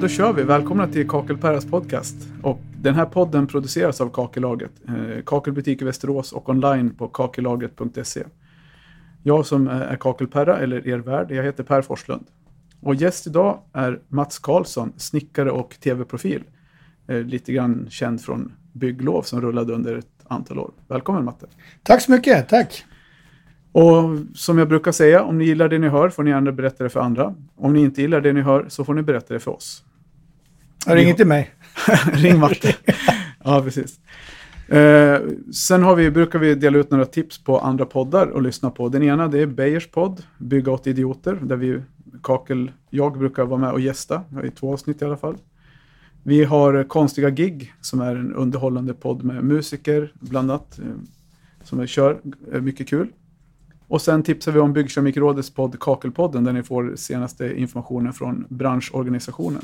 Då kör vi. Välkomna till Kakelperras podcast. Och den här podden produceras av Kakellagret. Eh, kakelbutik i Västerås och online på kakellagret.se. Jag som är Kakelperra, eller er värd, jag heter Per Forslund. Och gäst idag är Mats Karlsson, snickare och tv-profil. Eh, lite grann känd från Bygglov som rullade under ett antal år. Välkommen Matte! Tack så mycket, tack! Och som jag brukar säga, om ni gillar det ni hör får ni gärna berätta det för andra. Om ni inte gillar det ni hör så får ni berätta det för oss. Ring inte mig. Ring Matte. ja, precis. Eh, sen har vi, brukar vi dela ut några tips på andra poddar att lyssna på. Den ena det är Beyers podd, Bygga åt idioter, där vi, Kakel, jag brukar vara med och gästa, i två avsnitt i alla fall. Vi har Konstiga gig, som är en underhållande podd med musiker, bland annat, eh, som kör eh, mycket kul. Och sen tipsar vi om Byggkeramikrådets podd Kakelpodden där ni får senaste informationen från branschorganisationen.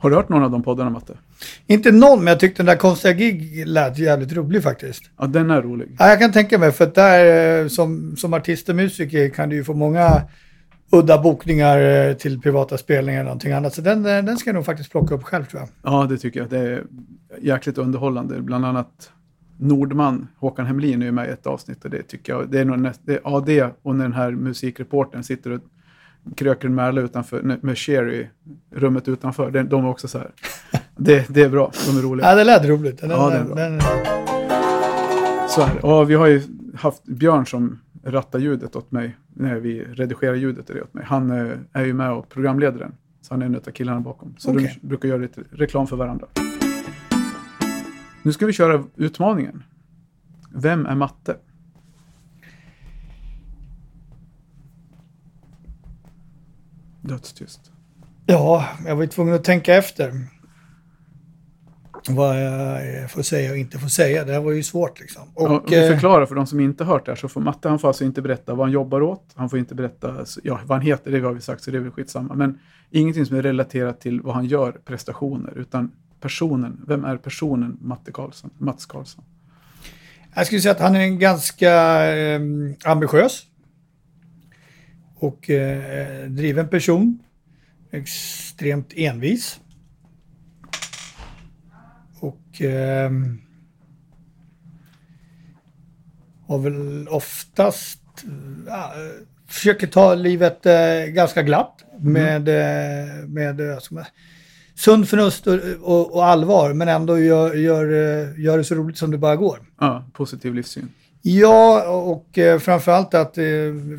Har du hört någon av de poddarna, Matte? Inte någon, men jag tyckte den där konstiga gig lät jävligt rolig faktiskt. Ja, den är rolig. Ja, jag kan tänka mig, för att där eh, som, som artist och musiker kan du ju få många udda bokningar eh, till privata spelningar eller någonting annat. Så den, eh, den ska jag nog faktiskt plocka upp själv tror jag. Ja, det tycker jag. Det är jäkligt underhållande. Bland annat Nordman, Håkan Hemlin, är med i ett avsnitt och det tycker jag, det är nog näst, det, ja det och när den här musikreporten sitter och kröker en märla utanför, med Cher i rummet utanför, de, de är också så här. Det, det är bra, de är roliga. Ja, det lät roligt. Den, ja, det är bra. Den... Så här, och vi har ju haft Björn som rattar ljudet åt mig, när vi redigerar ljudet åt mig. Han eh, är ju med och programleder den, så han är en av killarna bakom. Så okay. de brukar göra lite reklam för varandra. Nu ska vi köra utmaningen. Vem är matte? Dödstyst. Ja, jag var tvungen att tänka efter. Vad jag får säga och inte får säga. Det här var ju svårt liksom. Och, ja, om vi eh, förklarar för de som inte hört det här så får matte, han får alltså inte berätta vad han jobbar åt. Han får inte berätta ja, vad han heter, det har vi sagt så det är väl skitsamma. Men ingenting som är relaterat till vad han gör, prestationer, utan personen? Vem är personen Matte Karlsson, Mats Karlsson? Jag skulle säga att han är en ganska eh, ambitiös och eh, driven person. Extremt envis. Och eh, har väl oftast äh, försöker ta livet eh, ganska glatt med, mm. med, med sunt förnuft och, och, och, allvar, men ändå gör, gör, gör det så roligt som det bara går. Ja, positiv livssyn. Ja, och eh, framförallt att eh,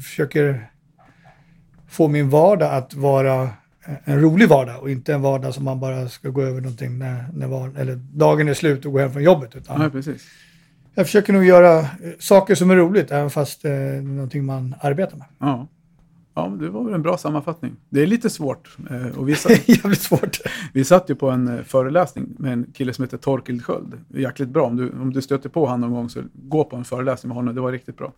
försöker få min vardag att vara en rolig vardag och inte en vardag som man bara ska gå över någonting när, när var, eller dagen är slut och gå hem från jobbet. Utan ja, precis. Jag försöker nog göra eh, saker som är roligt, även fast det är någonting man arbetar med. Ja. Ja, det var väl en bra sammanfattning. Det är lite svårt. Eh, och vi, satt, Jävligt svårt. vi satt ju på en eh, föreläsning med en kille som heter Torkild Sköld. Jäkligt bra. Om du, om du stöter på honom någon gång så gå på en föreläsning med honom. Det var riktigt bra.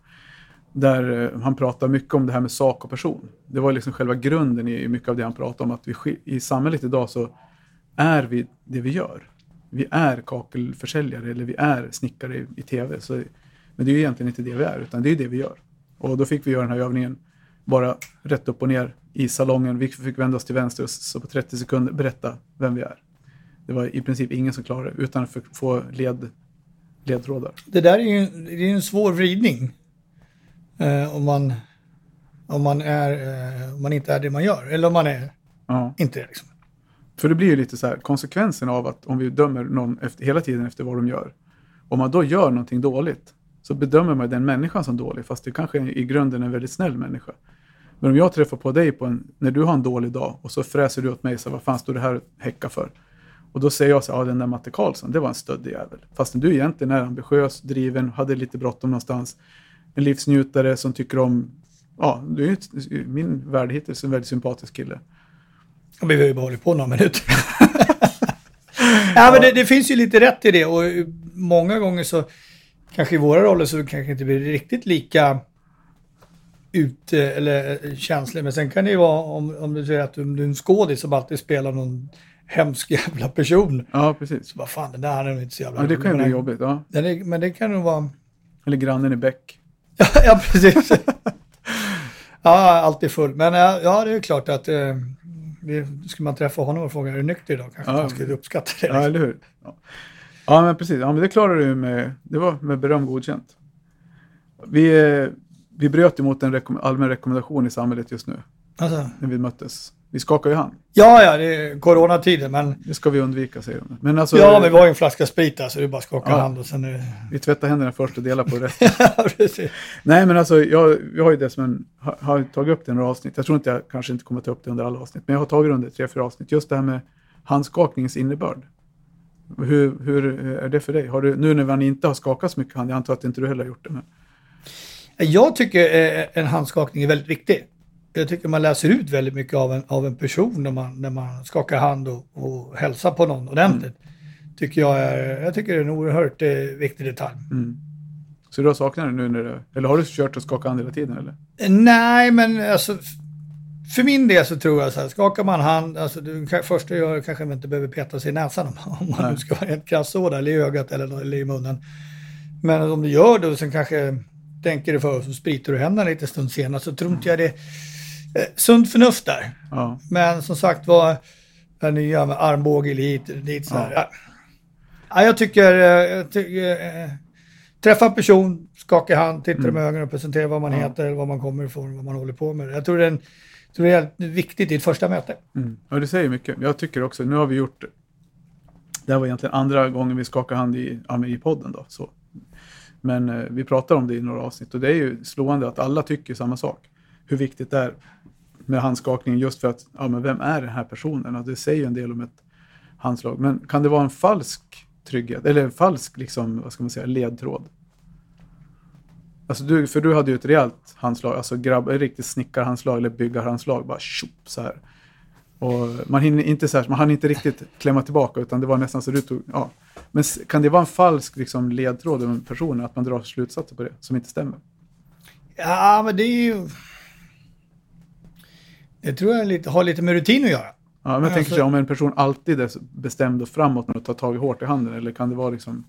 Där eh, han pratar mycket om det här med sak och person. Det var liksom själva grunden i mycket av det han pratade om. Att vi i samhället idag så är vi det vi gör. Vi är kakelförsäljare eller vi är snickare i, i tv. Så, men det är ju egentligen inte det vi är, utan det är det vi gör. Och då fick vi göra den här övningen bara rätt upp och ner i salongen. Vi fick vända oss till vänster och så på 30 sekunder berätta vem vi är. Det var i princip ingen som klarade det utan att få led, ledtrådar. Det där är ju det är en svår vridning. Eh, om, man, om, man är, eh, om man inte är det man gör. Eller om man är ja. inte det. Liksom. För det blir ju lite så här, konsekvensen av att om vi dömer någon efter, hela tiden efter vad de gör. Om man då gör någonting dåligt så bedömer man den människan som dålig, fast det kanske i grunden är en väldigt snäll människa. Men om jag träffar på dig på en, när du har en dålig dag och så fräser du åt mig, så vad fan står det här och häcka för? Och då säger jag så ja den där Matte Karlsson, det var en stöddig jävel. Fastän du egentligen är ambitiös, driven, hade lite bråttom någonstans. En livsnjutare som tycker om, ja, du är ju min värld hittills en väldigt sympatisk kille. Ja, vi har ju bara hållit på några minuter. ja, men det, det, finns ju lite rätt i det och många gånger så kanske i våra roller så kanske inte blir riktigt lika ute eller eh, känslig. Men sen kan det ju vara om, om du säger att du, du är en skådis som alltid spelar någon hemsk jävla person. Ja, precis. Så vad fan, den där är inte så jävla Ja, det kan ju bli jobbigt. Ja. Är, men det kan nog vara... Eller grannen i Beck. ja, precis. ja, alltid full. Men ja, det är klart att eh, skulle man träffa honom och fråga är du nykter idag kanske Ja. han skulle uppskatta det. Ja, eller hur? Ja, ja men precis. Ja, men det klarade du med. Det var med beröm godkänt. Vi, eh, vi bröt emot en rekom allmän rekommendation i samhället just nu Alltså, när vi möttes. Vi skakar ju hand. ja, ja, det är coronatider men Det ska vi undvika, säger de. Men alltså, ja, men vi har ju en flaska sprit där så det är bara att skaka Ja. hand och sen är det... vi tvättar händerna först och delar på resten. Ja, precis. Nej, men alltså, jag, jag har ju det som en, har, har tagit upp det i några avsnitt. Jag tror inte jag kanske inte kommer ta upp det under alla avsnitt, men jag har tagit det under tre, fyra avsnitt. Just det här med handskakningens innebörd. Hur, hur är det för dig? Har du, nu när man inte har skakat så mycket hand, jag antar att inte du heller har gjort det. Men, Jag tycker eh, en handskakning är väldigt viktig. Jag tycker man läser ut väldigt mycket av en, av en person när man, när man skakar hand och, och hälsar på någon ordentligt. Tycker jag, är, jag tycker det är en oerhört eh, viktig detalj. mm. Så du har saknat det nu när det, eller har du kört och skakat hand hela tiden eller? Eh, Nej, men alltså för min del så tror jag så här, skakar man hand, alltså det första jag gör kanske man inte behöver peta sig i näsan om, om man nu ska vara helt krass så där, eller i ögat eller, eller i munnen. Men om du gör det och sen kanske tänker du för och så spritar du händerna lite stund senare så tror inte jag det sunt förnuft där. Ja, Men som sagt var, det nya med armbåge hit, dit så här. Ja. Ja, jag tycker, eh, jag tycker eh, träffa en person, skaka hand, titta dem i ögonen och presentera vad man Ja. heter, vad man kommer ifrån, vad man håller på med. Jag tror det är, en, tror det är viktigt i ett första möte. mm. ja, det säger mycket. Jag tycker också, nu har vi gjort, det här var egentligen andra gången vi skakar hand i, i podden då. Så. Men eh, vi pratar om det i några avsnitt och det är ju slående att alla tycker samma sak. Hur viktigt det är med handskakningen just för att, ja men vem är den här personen? Och det säger ju en del om ett handslag. Men kan det vara en falsk trygghet, eller en falsk liksom, vad ska man säga, ledtråd? Alltså du, för du hade ju ett rejält handslag, alltså grabb, ett riktigt snickarhandslag eller byggarhandslag, bara tjopp så här. Och man hinner inte så här, man hann inte riktigt klämma tillbaka utan det var nästan så du tog, ja. Men kan det vara en falsk liksom, ledtråd om personen, att man drar slutsatser på det som inte stämmer? Ja, men det är ju... Det tror jag lite, har lite med rutin att göra. Ja, men jag tänker Alltså- om en person alltid är bestämd och framåt och tar tag i hårt i handen, eller kan det vara liksom...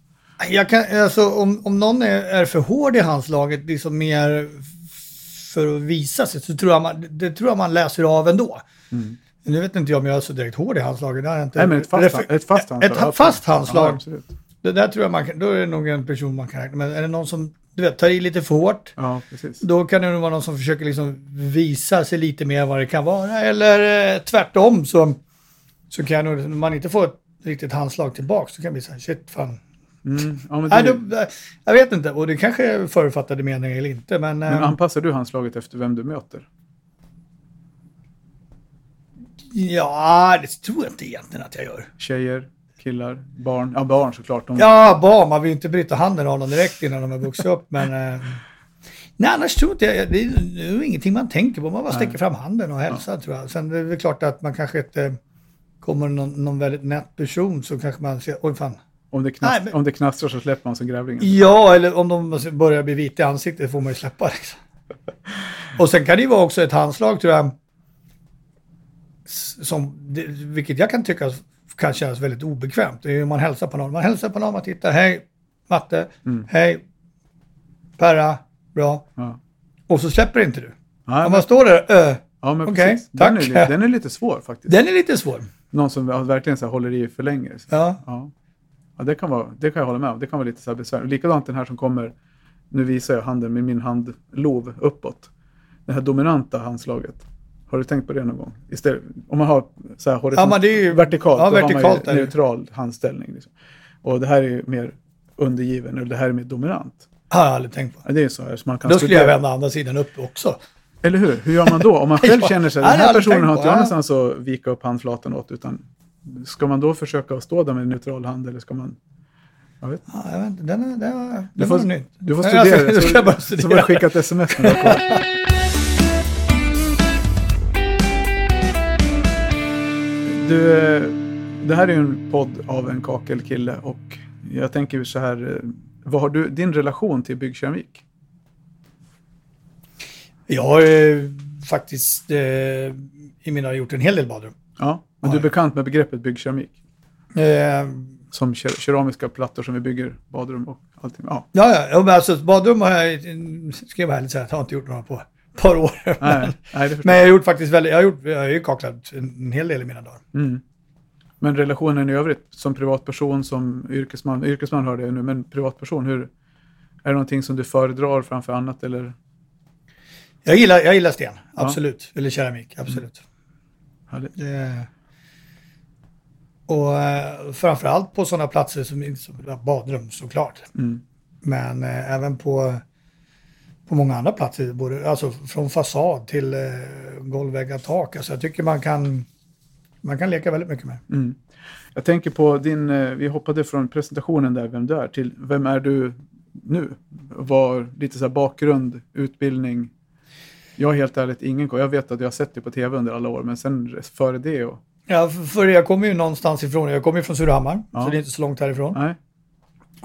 Jag kan, alltså, om, om någon är, är för hård i handslaget, liksom mer för att visa sig, så tror jag man, det tror jag man läser av ändå. Nu vet inte jag om jag är så direkt hård i handslaget. Det inte. Nej, men ett fast, ett fast handslag. Ett fast handslag. Ja. Det där tror jag man kan, då är det nog en person man kan räkna med. Är det någon som, du vet, tar i lite för hårt, Ja, då kan det nog vara någon som försöker liksom visa sig lite mer vad det kan vara. Eller eh, tvärtom så, så kan nog, man inte får ett riktigt handslag tillbaka så kan det bli så här, shit fan. Mm, ja, men Nej, det, då, jag vet inte, och det kanske är förutfattade meningar eller inte, men... men eh, anpassar du handslaget efter vem du möter? ja, det tror jag inte egentligen att jag gör. Tjejer, killar, barn? Ja, barn såklart. De, Ja, barn, man vill ju inte bryta handen av dem direkt innan de har vuxit upp, men... Eh, nej, annars tror inte jag, det är, det är ingenting man tänker på, man bara sträcker fram handen och hälsar tror jag. Sen är det väl klart att man kanske inte kommer någon, någon väldigt nätt person så kanske man ser, oj fan. Om, det knast, Nej, men- om det knastrar så släpper man som grävlingen. Ja, eller om de börjar bli vita i ansiktet får man ju släppa liksom. Och sen kan det ju vara också ett handslag tror jag, som, vilket jag kan tycka kan kännas väldigt obekvämt. Det är ju man hälsar på någon. Man hälsar på någon, man tittar, hej Matte, Mm. hej Perra, bra. Ja. Och så släpper inte du. Ja, Om men, man står där, ö, ja, men okej, precis. Den är, tack. li- den är lite svår faktiskt. den är lite svår. Någon som verkligen så här, håller i för länge. Ja. Ja. Ja, det, kan vara, det kan jag hålla med om. Det kan vara lite så här besvärligt. Likadant den här som kommer, nu visar jag handen med min handlov uppåt. Det här dominanta handslaget. Har du tänkt på det någon gång? Istället, om man har så här horisont, Ja, är ju- vertikalt, ja, då vertikalt har är man ju neutral handställning. Liksom. Och det här är ju mer undergiven, och det här är mer dominant. Har jag aldrig tänkt på. Ja, det är så här, så man kan Då skulle jag studera- vända andra sidan upp också. Eller hur? Hur gör man då? Om man själv Ja, känner sig, ja, den har här jag personen har inte jag ja. någonstans att vika upp handflatan åt, utan ska man då försöka stå där med neutral hand eller ska man... Jag vet. Ja, jag vet inte, den, är, den, var- Du den får, var nytt. du får Ja, studera alltså, så, jag så får studera. du skicka ett sms du eh, det här är ju en podd av en kakelkille och jag tänker så här, eh, vad har du, din relation till byggkeramik? Jag har eh, faktiskt eh, i mina gjort en hel del badrum. Ja, men du är bekant med begreppet byggkeramik? Eh, Som ker- keramiska plattor som vi bygger badrum och allting. Ja, ja, ja, men alltså badrum har jag, ska jag vara ärlig säga, har inte gjort några på, par år. Nej, nej, det förstår Men jag har gjort faktiskt väldigt, jag har, gjort, jag har ju kaklat en, hel del i mina dagar. Mm. Men relationen i övrigt som privatperson, som yrkesman, yrkesman hörde jag nu, men privatperson, hur, är det någonting som du föredrar framför annat eller? Jag gillar, jag gillar sten, absolut. Eller keramik, absolut. Härligt. Det, och eh, framförallt på sådana platser som, som ja, badrum såklart. Mm. Men eh, även på, på många andra platser, både, alltså från fasad till eh, golvväggar, tak. Alltså jag tycker man kan, man kan leka väldigt mycket med. Mm. Jag tänker på din, eh, vi hoppade från presentationen där, vem du är, till vem är du nu? Var lite så här bakgrund, utbildning. Jag har helt ärligt ingen koll. Jag vet att jag har sett dig på tv under alla år, men sen före det och... Ja, för- för jag kommer ju någonstans ifrån. Jag kommer ju från Surahammar, Ja. så det är inte så långt härifrån. Nej,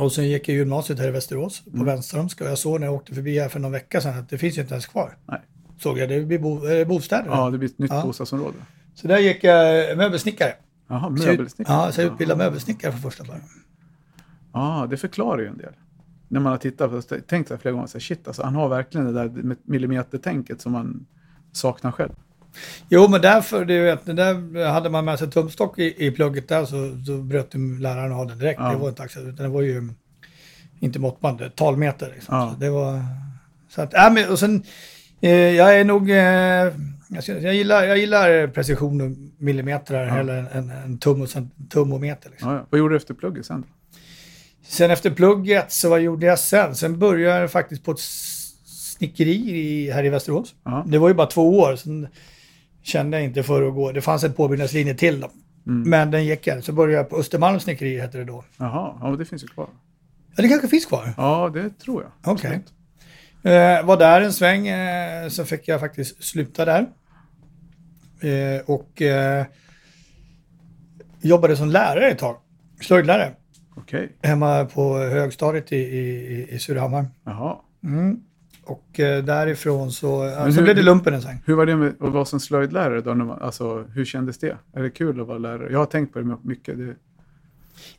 Och sen gick jag gymnasiet här i Västerås på Mm. Vänströmska. Och jag såg när jag åkte förbi här för någon vecka sedan att det finns ju inte ens kvar. nej. Såg jag, det blir bo, eh, bostäder. Ja, det blir ett nytt Ja. bostadsområde. Så där gick jag möbelsnickare. Jaha, Så jag- möbelsnickare. Ja, så jag utbildade möbelsnickare för första början. Ja, det förklarar ju en del. När man har tittat på det, tänkt så här flera gånger, så här, shit alltså, han har verkligen det där millimetertänket som man saknar själv. Jo, men därför, du vet, där hade man med sig tumstock i, i plugget där så, så bröt läraren av den direkt. Ja. Det var inte accepterat, utan det var ju inte måttband, talmeter. Liksom. Ja. Så det var... Så att, äh, men, och sen, eh, jag är nog... Eh, jag, gillar, jag gillar precision och millimeter Ja. eller en, en, tum och sen, tum och meter. Liksom. Ja. Vad gjorde du efter plugget sen? Sen efter plugget så vad gjorde jag sen? Sen började jag faktiskt på ett snickeri i, här i Västerås. Det var ju bara två år, sen kände jag inte för att gå. Det fanns en påbyggnadslinje till då. Mm. Men den gick jag. Så började jag på Östermalms snickeri hette det då. Jaha, ja, det finns ju kvar. Ja, det kanske finns kvar. Ja, det tror jag. Okej. Absolut. Eh, var där en sväng, eh, så fick jag faktiskt sluta där. Eh, och eh, jobbade som lärare ett tag. Slöjdlärare. Okej, Hemma på högstadiet i, i, i Surahammar. jaha. Mm. Och eh, därifrån så, ja, Men så hur- blev det lumpen en sväng. Hur var det med att vara som slöjdlärare då? När man, alltså, hur kändes det? Är det kul att vara lärare? Jag har tänkt på det mycket. Det,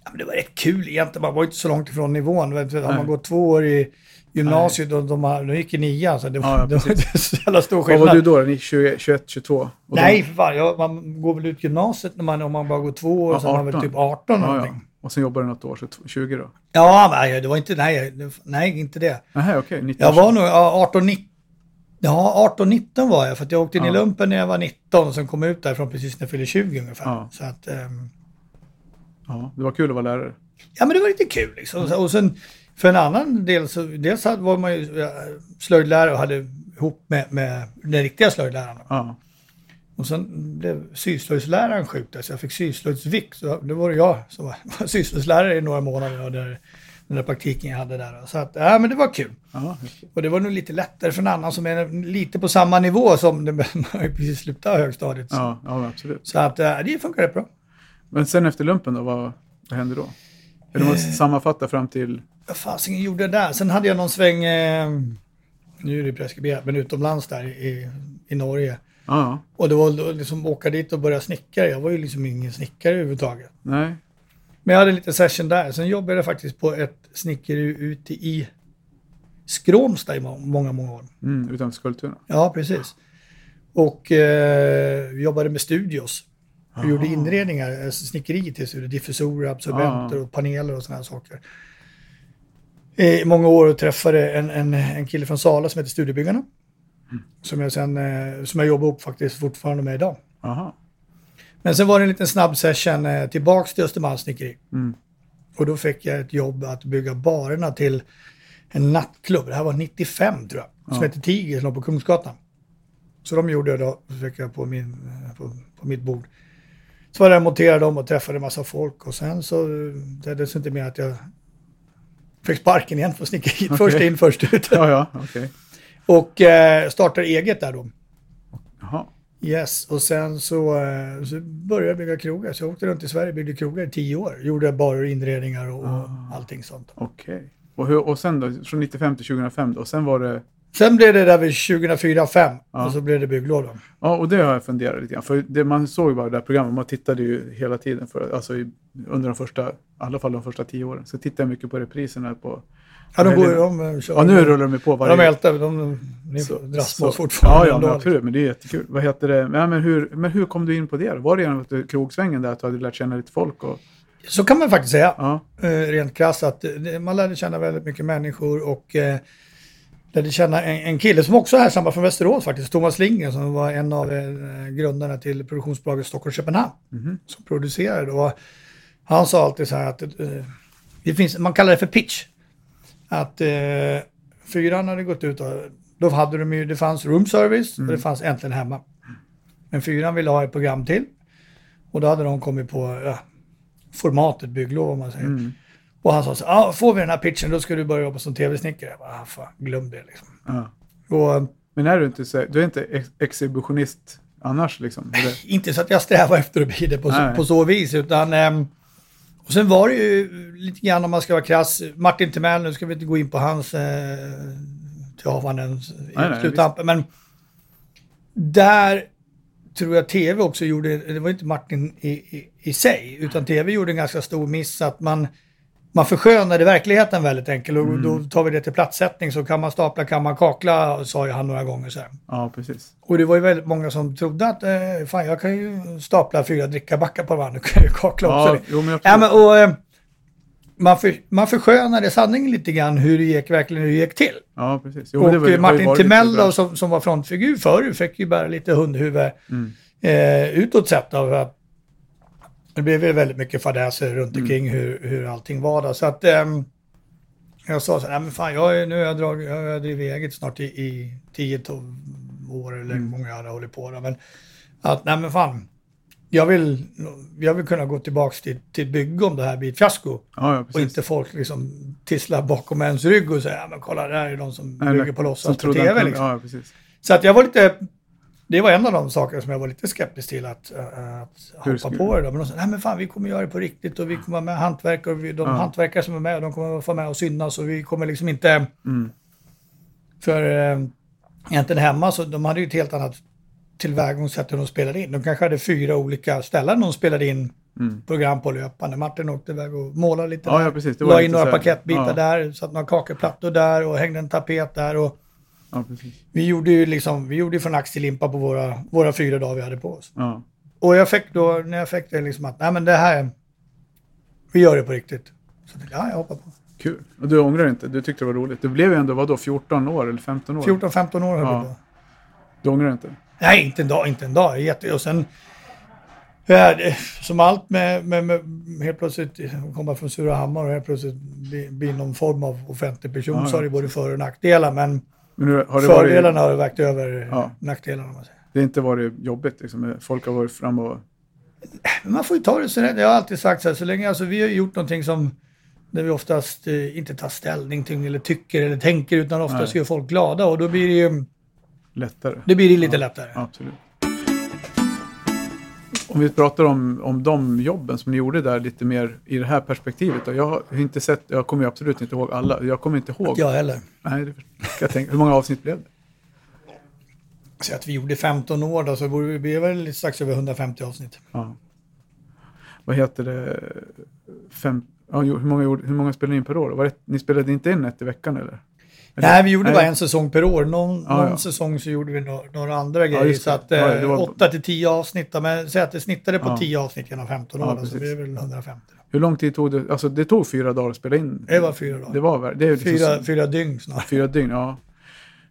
Ja, men det var rätt kul egentligen, man var inte så långt ifrån nivån. Har man gått två år i gymnasiet och de, har- de gick i nian så det var, Ja, ja, det var inte så jävla stor vad skillnad. var du då? Ni 20, 21, 22? Och Nej, de- för fan. Ja, man går väl ut gymnasiet när man, om man bara går två år, Ja, så man väl 18. typ 18 ja, någonting. Och sen jobbar du något år, så t- 20 då? Ja, nej, det var inte, nej, nej inte det. Nej, okej. 19 Jag var nog ja, 18, 19. Ja, 18-19 var jag, för jag åkte in i Ja. lumpen när jag var 19 och sen kom ut därifrån precis när jag fyllde 20 ungefär. Ja. Så att, ehm, Ja, det var kul att vara lärare. Ja, men det var lite kul liksom. Och sen för en annan del så, dels var man ju slöjdlärare och hade ihop med, med den riktiga slöjdläraren. Ja, Och sen blev syslöjdsläraren sjuk där, så jag fick syslöjdsvikt. Så det var jag som var, syslöjdslärare i några månader där, den där praktiken jag hade där. Så att, ja men det var kul. häftigt. Och det var nog lite lättare för en annan som är lite på samma nivå som ju precis slutat högstadiet. Så, ja, ja absolut. så att ja, det funkar rätt bra. Men sen efter lumpen då, vad, vad hände då? Eller man Eh. sammanfatta fram till... Vad fasiken gjorde jag där? Sen hade jag någon sväng, eh, nu är det preskriberat, men utomlands där i, i Norge. Ja. Och det var då liksom åka dit och börja snickra. Jag var ju liksom ingen snickare överhuvudtaget. Nej. Men jag hade lite session där. Sen jobbade jag faktiskt på ett snickeri ute i Skråmsta i må- många, många år. Mm, utanför Skultuna. Ja, precis. Och eh, jobbade med studios. Och gjorde Aha. inredningar, eh, snickeri till studior, diffusorer, absorbenter Ja. och paneler och sådana här saker. I många år träffade en, en, en kille från Sala som heter Studiebyggarna. Som jag sen, eh, som jag jobbar upp faktiskt fortfarande med idag. Aha. Men sen var det en liten snabb session eh, tillbaks till Östermalms snickeri. Mm. Och då fick jag ett jobb att bygga barerna till en nattklubb. Det här var 95 tror jag. Som Ja. hette Tiger som låg på Kungsgatan. Så de gjorde jag då, fick jag på, min, eh, på, på mitt bord. Så var jag och monterade dem och träffade en massa folk. Och sen så det är inte mer att jag fick sparken igen på snickeriet. Okej. Först in, först ut. Ja, ja, okej. Och eh, startade eget där då. Jaha. Yes, och sen så, eh, så började jag bygga krogar. Så jag åkte runt i Sverige och byggde krogar i tio år. Gjorde barer, inredningar och, och Ah. allting sånt. Okej. Och, hur, och sen då, från 95 till 2005 då? Och sen var det... Sen blev det där vid 2004-2005 Ja. och så blev det bygglov. Ja, och det har jag funderat lite grann. För det, man såg ju bara det där programmet, man tittade ju hela tiden. För, alltså i, under de första, i alla fall de första tio åren. Så tittade jag mycket på repriserna på Ja, de, går, de, de kör. Ja, nu rullar de på varje... De ältar, de, Så- dras oss fortfarande. Ja, ja absolut. Men det är jättekul. Vad heter det? Ja, men, hur, men hur kom du in på det? Var det genom att krogsvängen där, att du hade lärt känna lite folk? Och, Så kan man faktiskt säga. ja, eh, rent krasst. Att eh, man lärde känna väldigt mycket människor och eh, lärde känna en, en kille som också är härstammar från Västerås faktiskt, Thomas Lindgren som var en av eh, grundarna till produktionsbolaget Stockholm-Köpenhamn Mhm. som producerade. Och han sa alltid så här att eh, det finns, man kallar det för pitch. Att eh, fyran hade gått ut och då hade de ju, det fanns room service och det fanns äntligen hemma. Men fyran ville ha ett program till och då hade de kommit på ja, formatet bygglov om man säger. mm, Och han sa så ja, får vi den här pitchen då ska du börja jobba som tv-snickare. Jag bara, ah, fan, glöm det liksom. ja. Och Men är du inte, så, du är inte ex exhibitionist annars liksom? Eller? inte så att jag strävar efter att bli det på så, på så vis, utan... ehm, och sen var det ju lite grann om man ska vara krass, Martin Timell, nu ska vi inte gå in på hans eh, tillhavanden i sluttampen, men där tror jag tv också gjorde, det var inte Martin i, i, i sig, utan tv gjorde en ganska stor miss att man man förskönade verkligheten väldigt enkelt och Mm. då tar vi det till platssättning så kan man stapla, kan man kakla, sa ju han några gånger här. Ja, precis. Och det var ju väldigt många som trodde att eh, fan jag kan ju stapla fyra drickabackar på varandra, nu kan ju kakla också Ja, det. jo, men Ja, men, och, eh, man, för, man förskönade sanningen lite grann hur det gick, verkligen hur det gick till. ja, precis. Jo, och var- Martin Timell då, som, som var frontfigur förr fick ju bära lite hundhuvud Mm. eh, utåt sett. Då, för att det blev ju väldigt mycket fadäser runt Mm. omkring hur, hur allting var. Då. Så att ehm, jag sa så här, "Nej, men fan, jag, är- nu har jag, dragit, jag har drivit eget snart i, i 10-12 år eller hur Mm. många jag hade hållit på. Då. Men att, nej men fan, jag vill, jag vill kunna gå tillbaka till, till bygge om det här blir ett fiasko. Ja, ja, Och inte folk liksom tisslar bakom ens rygg och säger, men kolla det här är de som Nej, bygger på låtsas på tv. Liksom. Ja. Så att jag var lite, det var en av de sakerna som jag var lite skeptisk till att, äh, att Hur hoppa på det. Då. Men de sa, nej men fan vi kommer göra det på riktigt och vi kommer ha med hantverkare och vi, de Ja. hantverkare som är med, de kommer få med och synas och vi kommer liksom inte, Mm. för äh, egentligen hemma så de hade ju ett helt annat tillvägagångssätt hur de spelade in. De kanske hade fyra olika ställen de spelade in Mm. program på löpande. Martin åkte iväg och målade lite Ja, där. ja, precis. La in några paketbitar ja. där, satt några kakelplattor där och hängde en tapet där. Och Ja, vi gjorde ju liksom, vi gjorde från ax till limpa på våra, våra fyra dagar vi hade på oss. Ja. Och jag fick då, när jag fick det liksom att, nej men det här, vi gör det på riktigt. Så jag, ja, jag hoppar på. Kul. Och du ångrar inte? Du tyckte det var roligt? Du blev ju ändå, vadå, 14 år eller 15 år? 14-15 år höll Ja. på. Du ångrar inte? Nej, inte en dag, inte en dag. Jätte, och sen, ja, det, som allt med, med, med helt plötsligt komma från Surahammar och helt plötsligt bli, bli någon form av offentlig person Ja, så har det både för och nackdelar. Men nu, har fördelarna varit, har vägt över Ja. nackdelarna. Man säger. det har inte varit jobbigt liksom? Folk har varit fram och... Man får ju ta det så Jag har alltid sagt så här, så länge alltså, vi har gjort någonting som där vi oftast eh, inte tar ställning till eller tycker eller tänker utan oftast Nej. gör folk glada och då blir det ju lättare. det blir det lite Ja. lättare. Absolut. Om vi pratar om, om de jobben som ni gjorde där lite mer i det här perspektivet. Då. Jag har inte sett, jag kommer absolut inte ihåg alla. Jag kommer inte ihåg. Jag heller. Nej, det jag tänka. Hur många avsnitt blev det? Så att vi gjorde 15 år då så vi bli väl strax över 150 avsnitt. Ja. Vad heter det? Fem, ja, hur, många, hur många spelade ni in per år? Var det, ni spelade inte in ett i veckan eller? Nej, vi gjorde Nej. bara en säsong per år. Någon, Ja, någon ja. säsong så gjorde vi några, några andra grejer. det. så att Ja, eh, var- 8 till 10 avsnitt. Men säg att det snittade på Ja. 10 avsnitt genom 15 Ja, år. så precis. blir det väl 150. Då. Hur lång tid tog det? Alltså det tog fyra dagar att spela in. Det var fyra dagar. Det var det är liksom Fyra, fyra dygn snart. fyra dygn, ja.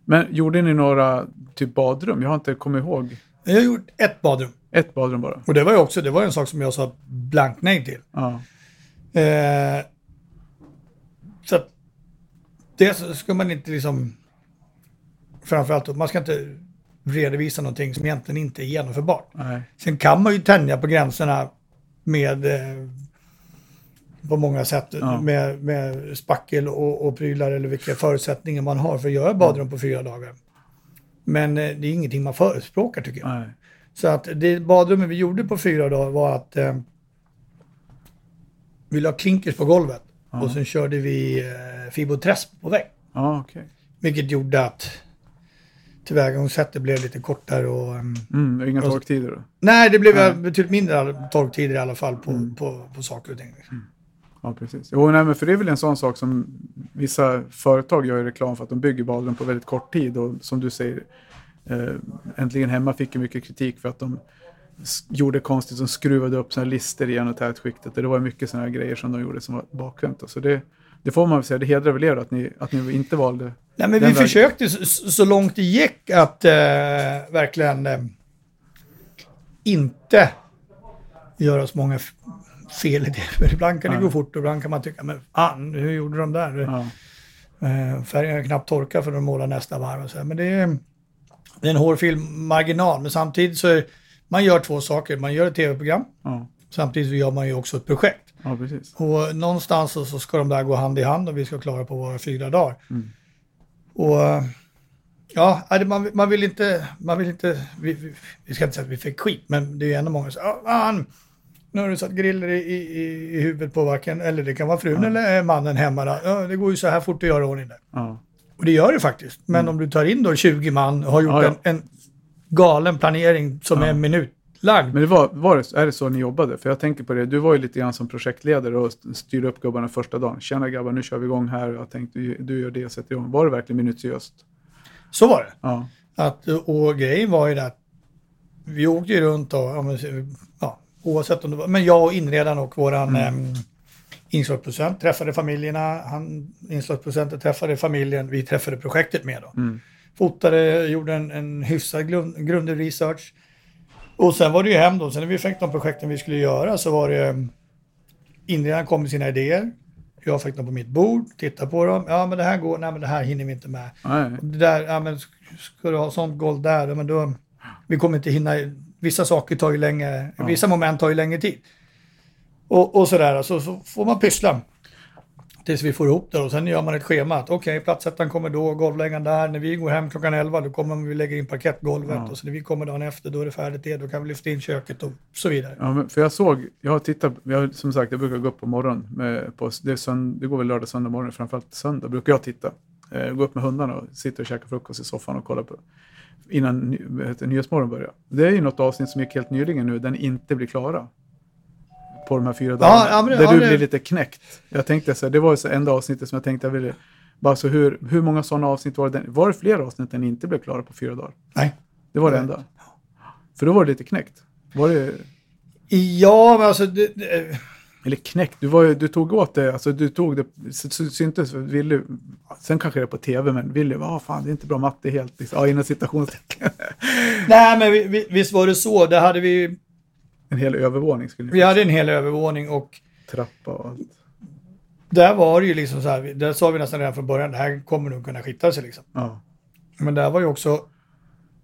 Men gjorde ni några typ badrum? Jag har inte kommit ihåg. Jag har gjort ett badrum. Ett badrum bara. Och det var ju också det var en sak som jag sa blankt nej till. Ja. Eh, så det ska man inte liksom... Framförallt, man ska inte redovisa någonting som egentligen inte är genomförbart. Nej. Sen kan man ju tänja på gränserna med eh, på många sätt Ja. med, med spackel och, och prylar eller vilka förutsättningar man har för att göra badrum på fyra dagar. Men eh, det är ingenting man förespråkar tycker jag. Nej. Så att det badrummet vi gjorde på fyra dagar var att eh, vi la klinkers på golvet Ja. och sen körde vi fiboträsk på vägg. Ja, okej. Vilket gjorde att tillvägagångssättet blev lite kortare och... ehm, Mm, inga Och torktider då? nej, det blev Nej. betydligt mindre torktider i alla fall på, Mm. på, på saker och ting. liksom. Ja, precis. Jo, nej, men för det är väl en sån sak som vissa företag gör reklam för att de bygger badrum på väldigt kort tid och som du säger, eh, Äntligen Hemma fick ju mycket kritik för att de gjorde konstigt som skruvade upp här lister i anotätskiktet och det var mycket sådana här grejer som de gjorde som var bakvänta. Så det, det får man väl säga, det hedrar väl er att ni, att ni inte valde Nej, men vi vägen. försökte så, så långt det gick att eh, verkligen eh, inte göra så många fel i det. För ibland kan det Nej. gå fort och ibland kan man tycka, men fan, hur gjorde de där? Ja, Eh, färgen har knappt torkat för de målar nästa varv. Och så här. Men det är, det är en hårfin marginal. Men samtidigt så är, man gör två saker. Man gör ett tv-program. ja, Samtidigt så gör man ju också ett projekt. Ja, precis. Och någonstans så, så ska de där gå hand i hand och vi ska klara på våra fyra dagar. Mm. Och ja, man, man vill inte, man vill inte, vi, vi, vi ska inte säga att vi fick skit, men det är ju ändå många som säger, "Ah, nu har du satt griller i, i, i huvudet på varken, eller det kan vara frun eller mannen hemma. Då. Ja, det går ju så här fort att göra ordning där. Ja, Och det gör det faktiskt. Men om du tar in då 20 man och har gjort Mm. Ja, ja. En, en galen planering som Ja. är en minut lagd. Men det var, var det, är det så ni jobbade? För jag tänker på det, du var ju lite grann som projektledare och st- styrde upp gubbarna första dagen. Tjena grabbar, nu kör vi igång här. Jag tänkte, du, du gör det och sätter igång. Var det verkligen minutiöst? Så var det. Ja, Att, och grejen var ju det att vi åkte ju runt och, ja, men, ja, oavsett om det var, men jag och inredaren och våran mm. inslagsproducent träffade familjerna, han, inslagsproducenten träffade familjen, vi träffade projektet med då. Mm. Fotade, gjorde en, en hyfsad grund, grundlig research. Och sen var det ju hem då, sen när vi fick de projekten vi skulle göra så var det inredaren kom med sina idéer. Jag fick dem på mitt bord, titta på dem. Ja, men det här går, nej men det här hinner vi inte med. nej, Det där, ja men ska du ha sånt golv där, men då, vi kommer inte hinna, vissa saker tar ju längre, Ja. vissa moment tar ju längre tid. Och, och sådär, så, så får man pyssla. Tills vi får ihop det och sen gör man ett schema. att Okej, platsättaren kommer då, golvläggaren där. När vi går hem klockan 11 då kommer vi lägga in parkettgolvet. Ja. Och så när vi kommer dagen efter då är det färdigt det. Då kan vi lyfta in köket och så vidare. Ja, för jag såg, jag har tittat, jag, som sagt jag brukar gå upp på morgonen, med, på, det, sönd, det går väl lördag, söndag morgon, framförallt söndag brukar jag titta. Eh, gå upp med hundarna och sitta och käka frukost i soffan och kolla på innan Nyhetsmorgon börjar. Det är ju något avsnitt som gick helt nyligen nu, den inte blir klara. På de här fyra dagarna. ja, men det- där ja, du det- blir lite knäckt. Jag tänkte så här, det var ju så enda avsnittet som jag tänkte jag ville, bara så hur, hur många sådana avsnitt var det? Var det fler avsnitt än inte blev klara på fyra dagar? Nej. Det var det enda. För då var det lite knäckt. Var det, Ja, men alltså det, det, Eller knäckt, du, var, du tog åt det, alltså du tog det, sy- sy- syntes, Willy, sen kanske det är på tv, men Willy, vad fan, det är inte bra matte helt, liksom. ja, inom citationstecken. nej, men vi, vi, visst var det så. Där hade vi, En hel övervåning skulle ni vi hade en hel övervåning och trappa och allt. där var det ju liksom så här, där sa vi nästan redan från början, det här kommer nog kunna skita sig liksom. Ja, Men där var ju också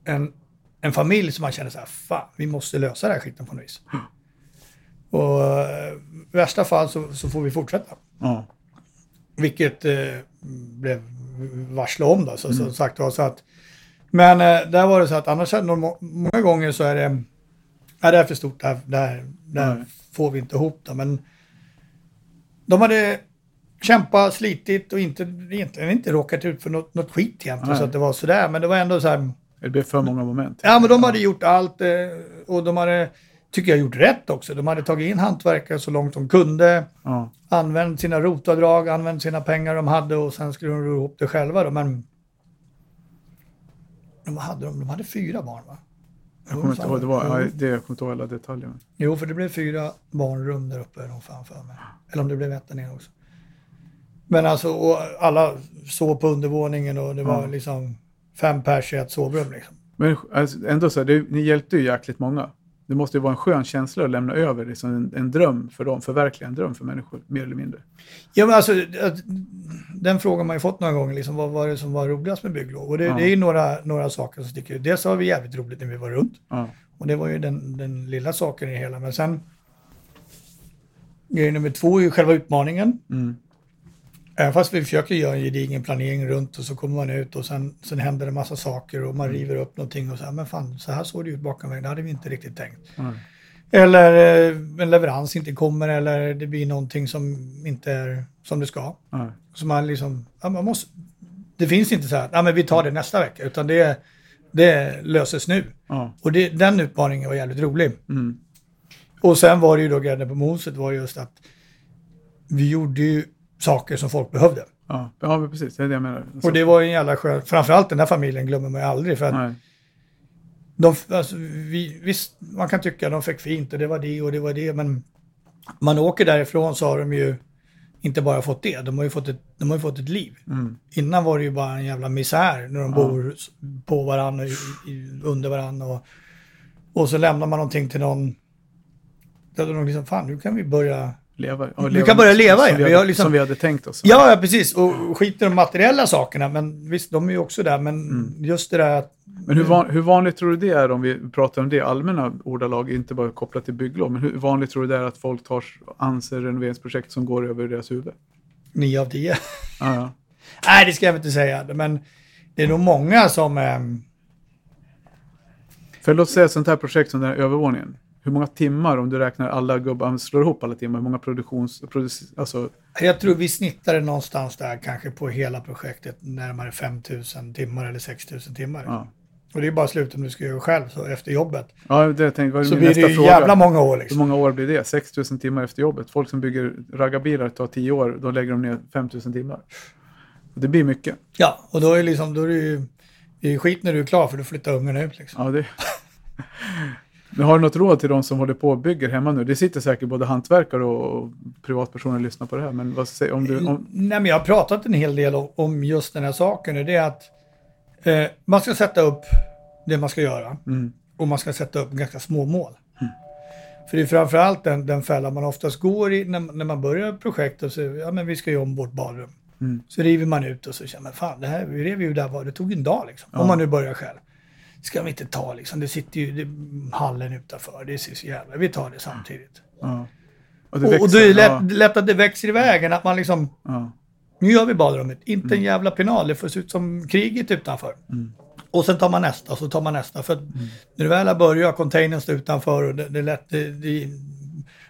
en, en familj som man kände så här, fan, vi måste lösa det här skiten på något vis. Och eh, i värsta fall så, så får vi fortsätta. ja, Vilket eh, blev varsla om då, så, så sagt var så att. Men eh, där var det så att annars många gånger så är det, ja, det är för stort, där, där, där Nej. får vi inte ihop det. Men de hade kämpat, slitit och inte, egentligen inte råkat ut för något, något skit egentligen. Nej. Så att det var sådär, men det var ändå så här. det blev för många moment. Ja, men de hade gjort allt eh, och de hade, tycker jag, gjort rätt också. De hade tagit in hantverkare så långt de kunde, Ja, använt sina rotavdrag, använt sina pengar de hade och sen skulle de ro ihop det själva då. Men de hade, de, de hade fyra barn va? Jag kommer inte ihåg, det var, ja, det, jag kommer inte ihåg alla detaljer. Jo, för det blev fyra barnrum där uppe, de fan för mig. Eller om det blev ett där nere också. Men alltså, och alla sov på undervåningen och det var Ja. liksom fem pers i ett sovrum liksom. Men alltså, ändå så här, det, ni hjälpte ju jäkligt många. Det måste ju vara en skön känsla att lämna över liksom en, en dröm för dem, förverkliga en dröm för människor, mer eller mindre. Ja, men alltså, den frågan man ju fått några gånger, liksom, vad var det som var roligast med bygglov? Och det, Ja. det är ju några, några saker som sticker ut. Dels har vi jävligt roligt när vi var runt. Ja, Och det var ju den, den lilla saken i det hela. Men sen, grej nummer två är ju själva utmaningen. mm, Även fast vi försöker göra en gedigen planering runt och så kommer man ut och sen, sen händer det massa saker och man river upp någonting och så här, men fan, så här såg det ut bakom vägen, det hade vi inte riktigt tänkt. ja, Eller eh, en leverans inte kommer eller det blir någonting som inte är som det ska. ja, Så man liksom, ja, man måste, det finns inte så här, ja men vi tar det nästa vecka, utan det, det löses nu. ja, Och det, den utmaningen var jävligt rolig. mm, Och sen var det ju då grädden på moset var just att vi gjorde ju saker som folk behövde. Ja, ja precis. Det är det jag menar. Och det var en jävla skön, framförallt den här familjen glömmer man ju aldrig. För att Nej. de, alltså, vi, visst, man kan tycka att de fick fint och det var det och det var det, men man åker därifrån så har de ju inte bara fått det, de har ju fått ett, de har ju fått ett liv. Mm. Innan var det ju bara en jävla misär när de Ja. bor på varandra, i, i, under varandra och, och så lämnar man någonting till någon där de liksom, fan nu kan vi börja Leva, ja, Vi kan börja leva som, igen. vi hade, liksom- som vi hade tänkt oss. Ja, ja, precis. Och skit i de materiella sakerna, men visst, de är ju också där. Men Mm. just det där att... Men hur, van, hur vanligt tror du det är om vi pratar om det allmänna ordalag, inte bara kopplat till bygglov, men hur vanligt tror du det är att folk tar anser renoveringsprojekt som går över deras huvud? Nio av tio. Ja, ja. Nej, det ska jag inte säga. Men det är nog många som... ehm, För låt säga ett sånt här projekt som den här övervåningen. Hur många timmar, om du räknar alla gubbar, slår ihop alla timmar, hur många produktions... Produc, alltså, jag tror vi snittade någonstans där kanske på hela projektet närmare 5000 timmar eller 6000 timmar. ja. Och det är bara slut om du ska göra själv så efter jobbet. ja, det tänkte, var Så min blir det ju fråga. jävla många år Hur liksom. många år blir det? 6 000 timmar efter jobbet. Folk som bygger raggarbilar tar 10 år, då lägger de ner 5 000 timmar. Det blir mycket. Ja, och då är, liksom, då är det ju det är skit när du är klar för då flyttar ungarna ut liksom. Ja, det... Men har du något råd till de som håller på och bygger hemma nu? Det sitter säkert både hantverkare och privatpersoner och lyssnar på det här. Men vad säger om du... Om... Nej, men jag har pratat en hel del om, om just den här saken. och Det är att eh, man ska sätta upp det man ska göra Mm, och man ska sätta upp ganska små mål. För det är framförallt den, den fälla man oftast går i när, när man börjar projektet. Så, ja, men vi ska göra om vårt badrum. Mm. Så river man ut och så känner man, fan, det här, vi rev ju där, var- det tog en dag liksom. Ja. Om man nu börjar själv. Ska vi inte ta liksom, det sitter ju det, hallen utanför, det ser så jävla, vi tar det samtidigt. ja. Och det Och, och växer. då är det lätt, Ja, lätt att det växer i vägen, att man liksom, ja. nu gör vi badrummet, inte en jävla penal, det får se ut som kriget utanför. Mm. Och sen tar man nästa, och så tar man nästa. För att när du väl har börjat, containern står utanför och det, det är lätt, det, det,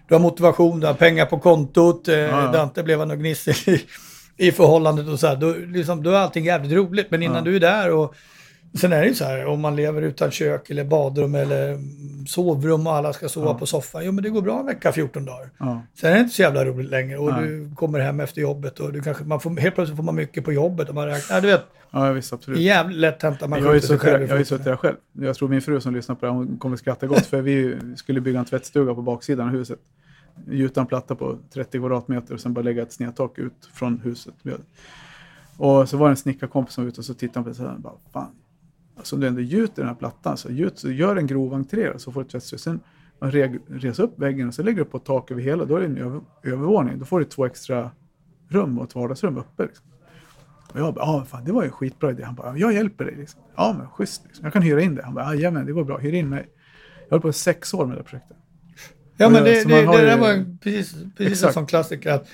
du har motivation, du har pengar på kontot, eh, ja. det har inte blivit något gnissel i, i förhållandet och så här. Då, liksom, då är allting jävligt roligt. Men innan du är där och sen är det ju så här, om man lever utan kök eller badrum eller sovrum och alla ska sova Ja. på soffan. Jo men det går bra en vecka, 14 dagar. Ja. Sen är det inte så jävla roligt längre och Nej. du kommer hem efter jobbet och du kanske, man får, helt plötsligt får man mycket på jobbet och man räknar, ja, du vet, ja, visst absolut. jävligt lätt hänt att man Jag sig själv jag har ju suttit där själv. Jag tror min fru som lyssnar på det här, hon kommer skratta gott. För vi skulle bygga en tvättstuga på baksidan av huset. Gjuta en platta på 30 kvadratmeter och sen bara lägga ett snedtak ut från huset. Och så var det en snickarkompis som var ute och så tittade han på det och sa, bara, fan, alltså om du ändå gjuter den här plattan, så, gjut, så gör en grov entré så får du ett. Sen man re, reser upp väggen och så lägger du på ett tak över hela, då är det en över, övervåning. Då får du två extra rum och ett vardagsrum uppe. Liksom. Och jag bara, ja fan det var ju en skitbra idé. Han bara, jag hjälper dig. Liksom. Ja men schysst, liksom. jag kan hyra in det. Han bara, jajamän det var bra, hyr in mig. Jag höll på i sex år med det projektet. Ja, Och men jag- det, det, det ju- där var ju precis, precis en sån klassiker. Att,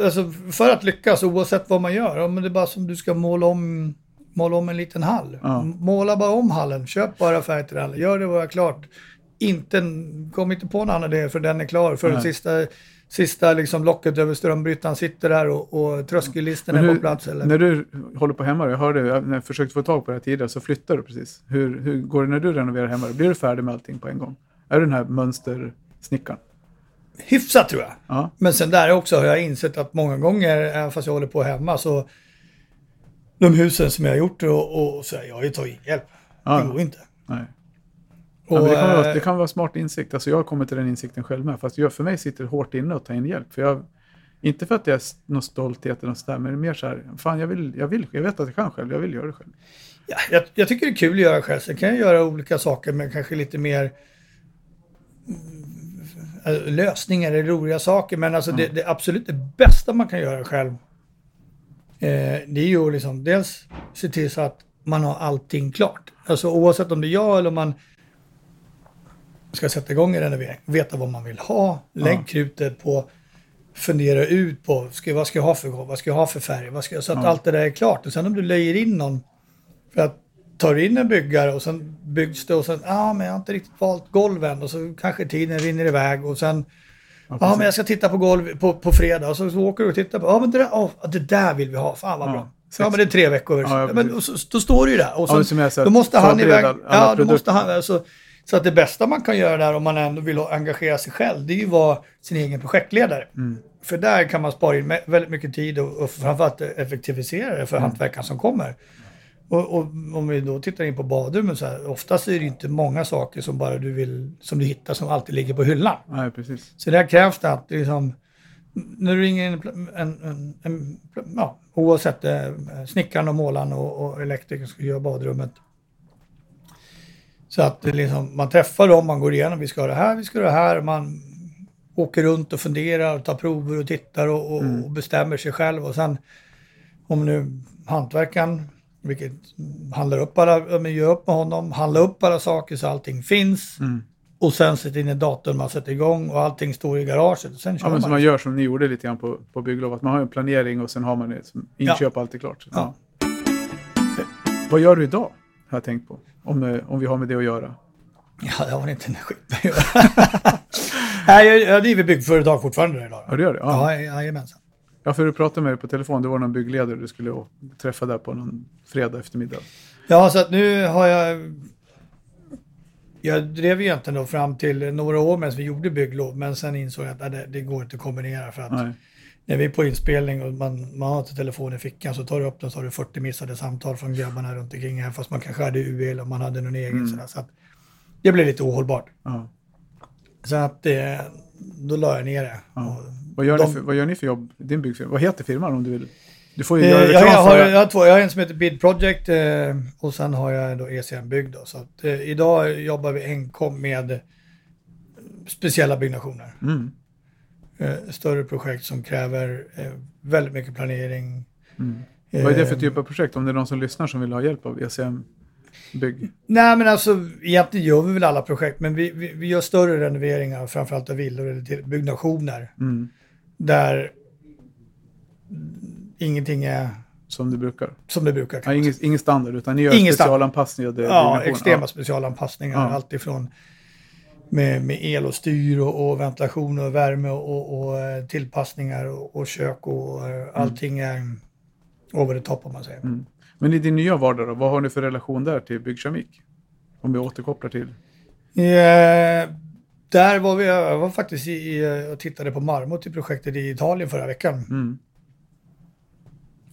alltså, för att lyckas, oavsett vad man gör, om det är bara som du ska måla om, måla om en liten hall. Ja. Måla bara om hallen, köp bara färg till hallen, gör det bara klart. Inte, kom inte på någon annan idé för den är klar, för den sista, sista liksom locket över strömbrytaren sitter där och, och tröskellisten Men är på plats. Eller? När du håller på hemma, jag hörde, när jag försökte få tag på det här tidigare, så flyttar du precis. Hur, hur går det när du renoverar hemma? Blir du färdig med allting på en gång? Är du den här mönstersnickaren? Hyfsat tror jag. Ja, Men sen där också har jag insett att många gånger, även fast jag håller på hemma, så de husen som jag har gjort och, och så här, jag har ju tagit hjälp. Ja. Det går inte. nej. Och, Ja, men det, kan vara, eh, det kan vara smart insikt. Alltså jag har kommit till den insikten själv med. Fast jag, för mig sitter det hårt inne att ta in hjälp. För jag, inte för att jag är någon stolthet eller något sådär, men mer så här, fan jag vill, jag vill, jag vet att jag kan själv, jag vill göra det själv. ja, jag, jag tycker det är kul att göra själv. Sen kan jag göra olika saker med kanske lite mer mm, lösningar eller roliga saker. Men alltså det, det absolut det bästa man kan göra själv, eh, det är ju att liksom dels se till så att man har allting klart. Alltså oavsett om det är jag eller om man ska sätta igång en renovering, veta vad man vill ha, lägg Ja. krutet på, fundera ut på ska, vad ska jag ha för golv, vad ska jag ha för färg, vad ska jag, så att Ja. allt det där är klart. Och sen om du lejer in någon, för att tar in en byggare och sen byggs det och sen, ja ah, men jag har inte riktigt valt golven och så kanske tiden rinner iväg och sen, Ja, ja men jag ska titta på golv på, på fredag och så, så åker du och tittar på, ja men det där, oh, det där vill vi ha, fan vad Ja, bra. Ja men det är tre veckor. Ja, ja, men, så, då står du ju där. Och Ja, sen, som jag sa, då måste han iväg. Ja, då måste han, alltså, Så att det bästa man kan göra där om man ändå vill engagera sig själv, det är ju att vara sin egen projektledare. Mm. För där kan man spara in väldigt mycket tid och, och framförallt effektivisera det för Mm. hantverkaren som kommer. Och, och om vi då tittar in på badrummet så här, oftast är det inte många saker som bara du vill, som du hittar som alltid ligger på hyllan. Nej, precis. Så där krävs det att liksom, när du ringer en, en, en, en ja, oavsett eh, snickaren och målaren och, och elektrikern ska göra badrummet. Så att det liksom, man träffar dem, man går igenom, vi ska ha det här, vi ska ha det här, man åker runt och funderar, tar prover och tittar och, och, och bestämmer sig själv och sen om nu hantverkaren, vilket handlar upp alla, men gör upp med honom, handlar upp alla saker så allting finns. Mm. Och sen sätter in ett datum man sätter igång och allting står i garaget. Och sen kör Ja, men man. som man gör som ni gjorde lite grann på, på bygglov, att man har en planering och sen har man det som inköp alltid klart. Ja. Vad gör du idag? Har jag tänkt på. Om, eh, om vi har med det att göra. Ja, det har inte energi att göra. Nej, jag, jag driver byggföretag fortfarande idag. Ja, du gör det? Ja. Ja, jajamensan. Ja, för du pratade med dig på telefon. Det var någon byggledare du skulle träffa där på någon fredag eftermiddag. Ja, så att nu har jag... Jag drev egentligen då fram till några år medan vi gjorde bygglov, men sen insåg jag att nej, det, går inte att kombinera för att Nej. när vi är på inspelning och man, man har inte telefon i fickan så tar du upp den så har du 40 missade samtal från grabbarna runt omkring här fast man kanske hade UE eller om man hade någon egen sådär. Så att det blev lite ohållbart. Ja. Så att eh, då la jag ner det. Ja. Vad, gör De- ni för, vad gör ni för jobb? Din byggfirma? Vad heter firman om du vill? Du får ju Eh, göra jag, reklam jag, har, jag, har två, jag har en som heter Bid Project eh, och sen har jag då ECM Bygg. Då, så att, eh, idag jobbar vi enkom med speciella byggnationer. Mm. Eh, större projekt som kräver eh, väldigt mycket planering. Mm. Vad är det för Eh, typ av projekt? Om det är någon som lyssnar som vill ha hjälp av ECM Bygg? Nej men alltså egentligen gör vi väl alla projekt men vi, vi, vi gör större renoveringar framförallt av villor eller till byggnationer Mm. där ingenting är Som du brukar? som det brukar. Ja, ingen, ingen standard, utan ni gör Ingen specialanpassningar? Ja, extrema specialanpassningar. Ja. Allt ifrån med, med el och styr och, och ventilation och värme och, och, eh, tillpassningar och, och kök och eh, allting är over the top om man säger. Mm. Men i din nya vardag då, vad har ni för relation där till byggkemik? Om vi återkopplar till... Eh, där var vi, jag var faktiskt i, och tittade på Marmot i projektet i Italien förra veckan. Mm.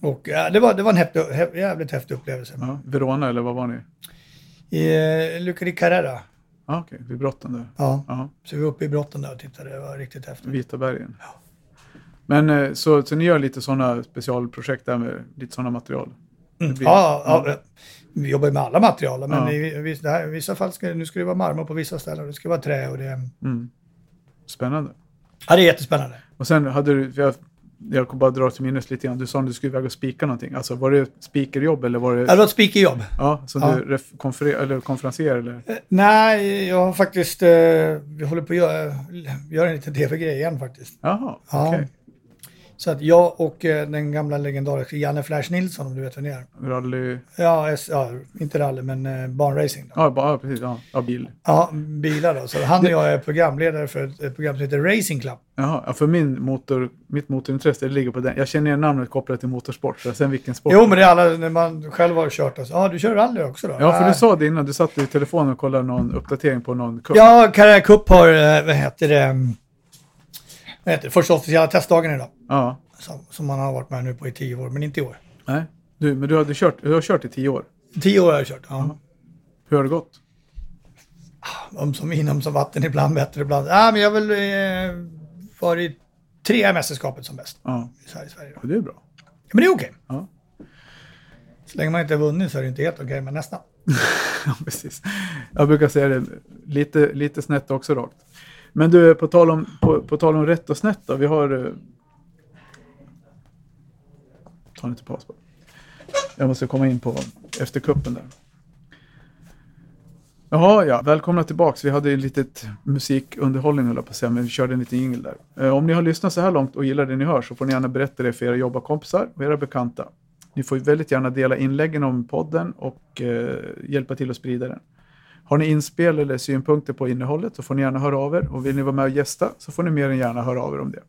Och ja, det, var, det var en häftig, hä, jävligt häftig upplevelse. Ja, Verona eller vad var ni? I eh, Luca di Carrera. Ja, okej, vid brotten där. Ja, Ja, så vi var uppe i brotten där och tittade. Det var riktigt häftigt. Vita bergen. Men eh, så, så ni gör lite sådana specialprojekt där med lite sådana material? Mm. Blir- Ja, ja, vi jobbar med alla material, men Ja. i, det här, i vissa fall ska, nu ska det vara marmor på vissa ställen och det ska vara trä och det... Mm. Spännande. Ja, det är jättespännande. Och sen hade du, jag, jag kommer bara dra till minnes lite grann, du sa att du skulle iväg och spika någonting. Alltså var det spikerjobb eller var det... Ja, det var ett spikerjobb. Ja, som Ja. du konfer, eller konferenser eller? Eh, Nej, jag har faktiskt... Eh, vi håller på att göra, göra en liten tv-grej igen faktiskt. Jaha, Ja. okej. Så att jag och eh, den gamla legendariska Janne Flash Nilsson, om du vet vem det är. Rally... Ja, S, ja inte rally, men eh, banracing. Då. Ja, ja, precis. Ja, ja, bil. Ja, bilar då. Så han och jag är programledare för ett, program som heter Racing Club. Jaha, ja, för min motor, mitt motorintresse ligger på den. Jag känner igen namnet kopplat till motorsport, så sen vilken sport. Jo, men det är alla, när man själv har kört. Alltså. Ja, du kör rally också då? Ja, för du sa det innan. Du satt i telefonen och kollade någon uppdatering på någon cup. Ja, Carrera Cup har, eh, vad heter det, mm, heter det, första officiella testdagen idag. Ja. Som, som man har varit med nu på i tio år, men inte i år. Nej. Du, men du, hade kört, du har kört i tio år. Tio år har jag kört, ja. Hur har det gått? Om som inom som vatten, ibland bättre, ibland... Ja, men jag har väl eh, varit tre mästerskapet som bäst Ja, i Sverige. Och det är bra. Ja, men det är okej. Ja. Så länge man inte har vunnit så är det inte helt okej, men nästan. Ja, precis. Jag brukar säga det lite, lite snett också rakt. Men du, på tal om, på, på tal om rätt och snett då. Vi har... Eh, Ta inte paus bara. Jag måste komma in på efter kuppen där. Jaha, ja. Välkomna tillbaks. Vi hade ju litet musikunderhållning höll jag på att säga, men vi körde en liten jingel där. Eh, om ni har lyssnat så här långt och gillar det ni hör så får ni gärna berätta det för era jobbarkompisar och era bekanta. Ni får väldigt gärna dela inläggen om podden och eh, hjälpa till att sprida den. Har ni inspel eller synpunkter på innehållet så får ni gärna höra av er. Och vill ni vara med och gästa så får ni mer än gärna höra av er om det.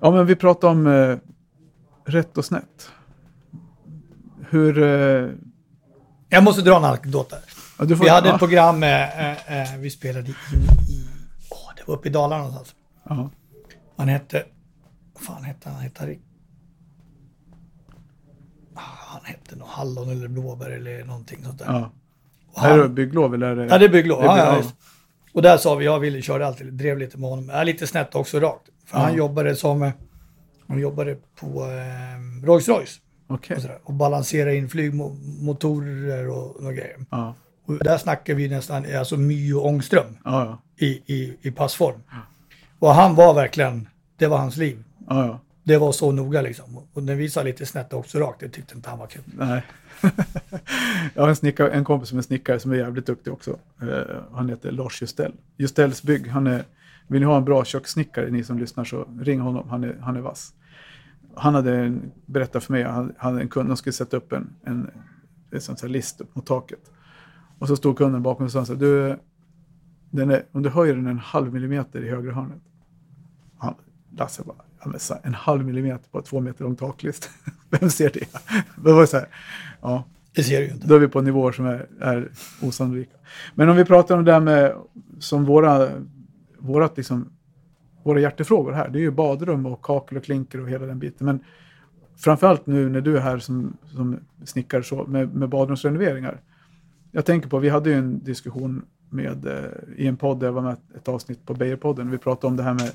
Ja, men vi pratar om eh, rätt och snett. Hur... Eh, Jag måste dra en anekdot där. Ja, Vi hade ett program, eh, eh, eh, vi spelade in i, åh, det var uppe i Dalarna någonstans. Ja. Han hette, vad fan hette han? Han hette Ah, Han hette nog Hallon eller Blåbär eller någonting sånt där. Ja. Och Är han, det bygglov eller? Är det... ja, det är bygglov. det är Ja, ja, bygglov. visst. Och där sa vi, jag ville köra alltid, drev lite med honom. Ja, lite snett också rakt. För Ja. han jobbade som, eh, han jobbade på eh, Rolls Royce. Okej. Och, sådär, och balansera in flygmotorer och några grejer. Ja. Och där snackar vi nästan alltså My och Ångström Ja, ja. i, i, i passform. Och han var verkligen, det var hans liv. Ja, ja. Det var så noga liksom. Och när vi sa lite snett också rakt, det tyckte inte han var kul. Nej. jag har en, snickare, en kompis som är snickare som är jävligt duktig också. Eh, han heter Lars Justell. Justells bygg. Han är, vill ni ha en bra kökssnickare, ni som lyssnar, så ring honom. Han är, han är vass. Han hade en, berättat för mig, han hade en kund, de skulle sätta upp en, en, en sån här list upp mot taket. Och så stod kunden bakom och sa så här, du, den är, om du höjer den en halv millimeter i högra hörnet. Han, Lasse bara, en halv millimeter på två meter lång taklist. Vem ser det? Det var så här, ja, Det ser du ju inte. då är vi på nivåer som är, är osannolika. Men om vi pratar om det här med, som våra, vårat liksom, våra hjärtefrågor här, det är ju badrum och kakel och klinker och hela den biten. Men framförallt nu när du är här som, som snickare så, med, med badrumsrenoveringar. Jag tänker på, vi hade ju en diskussion med, eh, i en podd, där jag var med ett avsnitt på Beijerpodden, vi pratade om det här med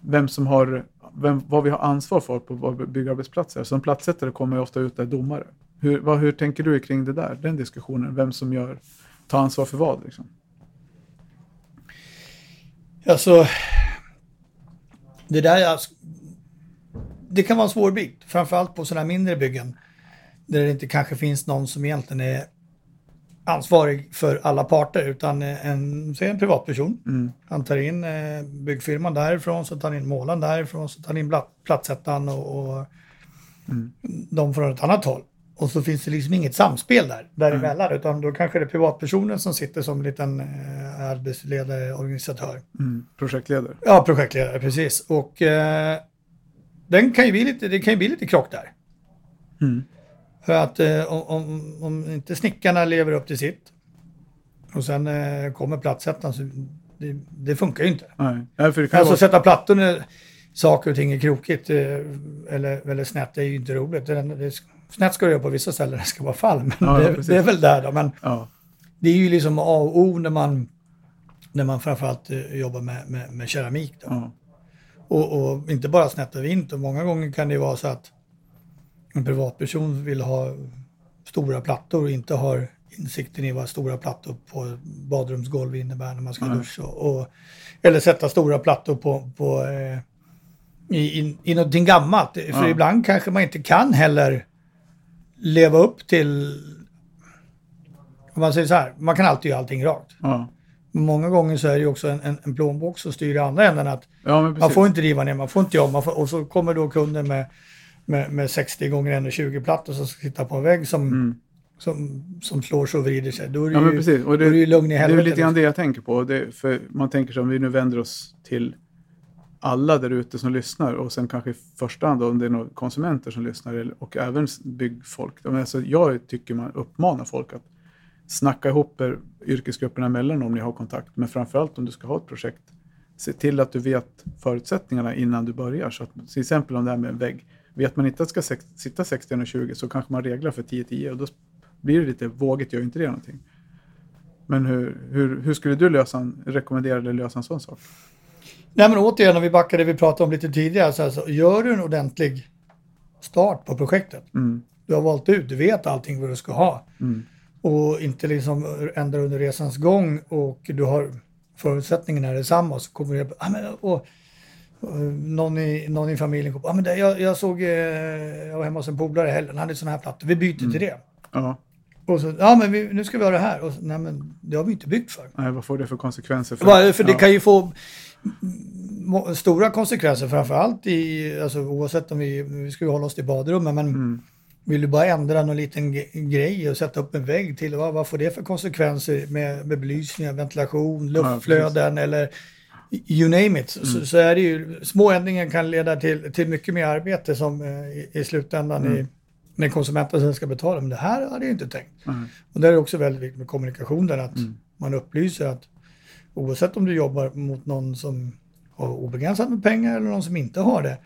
vem som har, vem, vad vi har ansvar för på våra byggarbetsplatser. Som platssättare kommer jag ofta ut där domare. Hur, vad, hur tänker du kring det där, den diskussionen? Vem som gör, tar ansvar för vad? Liksom? Alltså, det där är, det kan vara en svår bit. Framförallt på sådana här mindre byggen. Där det inte kanske finns någon som egentligen är ansvarig för alla parter. Utan en, säg en privatperson. Mm. Han tar in eh, byggfirman därifrån, så tar han in målaren därifrån, så tar han in plattsättaren och, och Mm. de från ett annat håll. Och så finns det liksom inget samspel där, däremellan, utan då kanske det är privatpersonen som sitter som liten eh, arbetsledare, organisatör. Mm. Projektledare. Ja, projektledare, precis. Och eh, den kan ju bli lite, det kan ju bli lite krock där. För att eh, om, om, inte snickarna lever upp till sitt och sen eh, kommer plattsättaren så det, det funkar ju inte. Nej. Nej, för Alltså vara, sätta plattor när saker och ting är krokigt eh, eller, eller snett det är ju inte roligt. Det, det, snett ska det göra på vissa ställen, det ska vara fall. Men Ja, det, det är väl där då. Men ja. det är ju liksom A och O när man, när man framförallt jobbar med, med, med keramik. Då. Ja. Och, och inte bara snett och vint. Och många gånger kan det ju vara så att en privatperson vill ha stora plattor och inte har insikten i vad stora plattor på badrumsgolv innebär när man ska Nej. duscha. Och, eller sätta stora plattor på, på eh, i, i, i någonting gammalt. För Ja. ibland kanske man inte kan heller leva upp till... Om man säger så här, man kan alltid göra allting rakt. Men många gånger så är det ju också en, en, en plånbok som styr i andra änden. Att ja, man får inte riva ner, man får inte får, och så kommer då kunden med, med, med 60 gånger 120 plattor som ska sitta på en vägg som, Mm. som, som slår sig och vrider sig. Då är det, Ja, ju, precis. Och då är det ju lugn i Det är helvete. lite grann liksom. det jag tänker på. Det, för man tänker sig om vi nu vänder oss till alla där ute som lyssnar och sen kanske i första hand om det är några konsumenter som lyssnar och även byggfolk. Alltså, jag tycker man uppmanar folk att snacka ihop er yrkesgrupperna emellan om ni har kontakt. Men framförallt om du ska ha ett projekt, se till att du vet förutsättningarna innan du börjar. Så att, till exempel om det här med en vägg. Vet man inte att det ska sex, sitta 60-20 så kanske man reglar för 10-10 och då blir det lite vågigt, gör inte det någonting. Men hur, hur, hur skulle du lösa en, rekommendera eller lösa en sån sak? Nej men återigen, om vi backar det vi pratade om lite tidigare. Så alltså, gör du en ordentlig start på projektet. Mm, Du har valt ut, du vet allting vad du ska ha. mm, Och inte liksom ändra under resans gång och du har förutsättningarna är detsamma. Så kommer det, ah, men, och, någon, i, någon i familjen kommer, ah, men det, jag, jag såg, eh, jag var hemma hos en polare i helgen, han hade sådana här plattor, vi byter till det. ja, Och så, ja men vi, nu ska vi ha det här. Och så, nej men det har vi inte byggt för. nej, vad får det för konsekvenser? För, För, för det ja, kan ju få må- stora konsekvenser framförallt i, alltså oavsett om vi, vi ska ju hålla oss till badrummen, men Mm, vill du bara ändra någon liten grej och sätta upp en vägg till, vad, vad får det för konsekvenser med, med belysning, ventilation, luftflöden eller you name it. Mm. Så, så är det ju, små ändringar kan leda till, till mycket mer arbete som eh, i, i slutändan i, Men konsumenten sen ska betala, men det här hade jag inte tänkt. Nej. Och där är det också väldigt viktigt med kommunikation där att Mm. man upplyser att oavsett om du jobbar mot någon som har obegränsat med pengar eller någon som inte har det,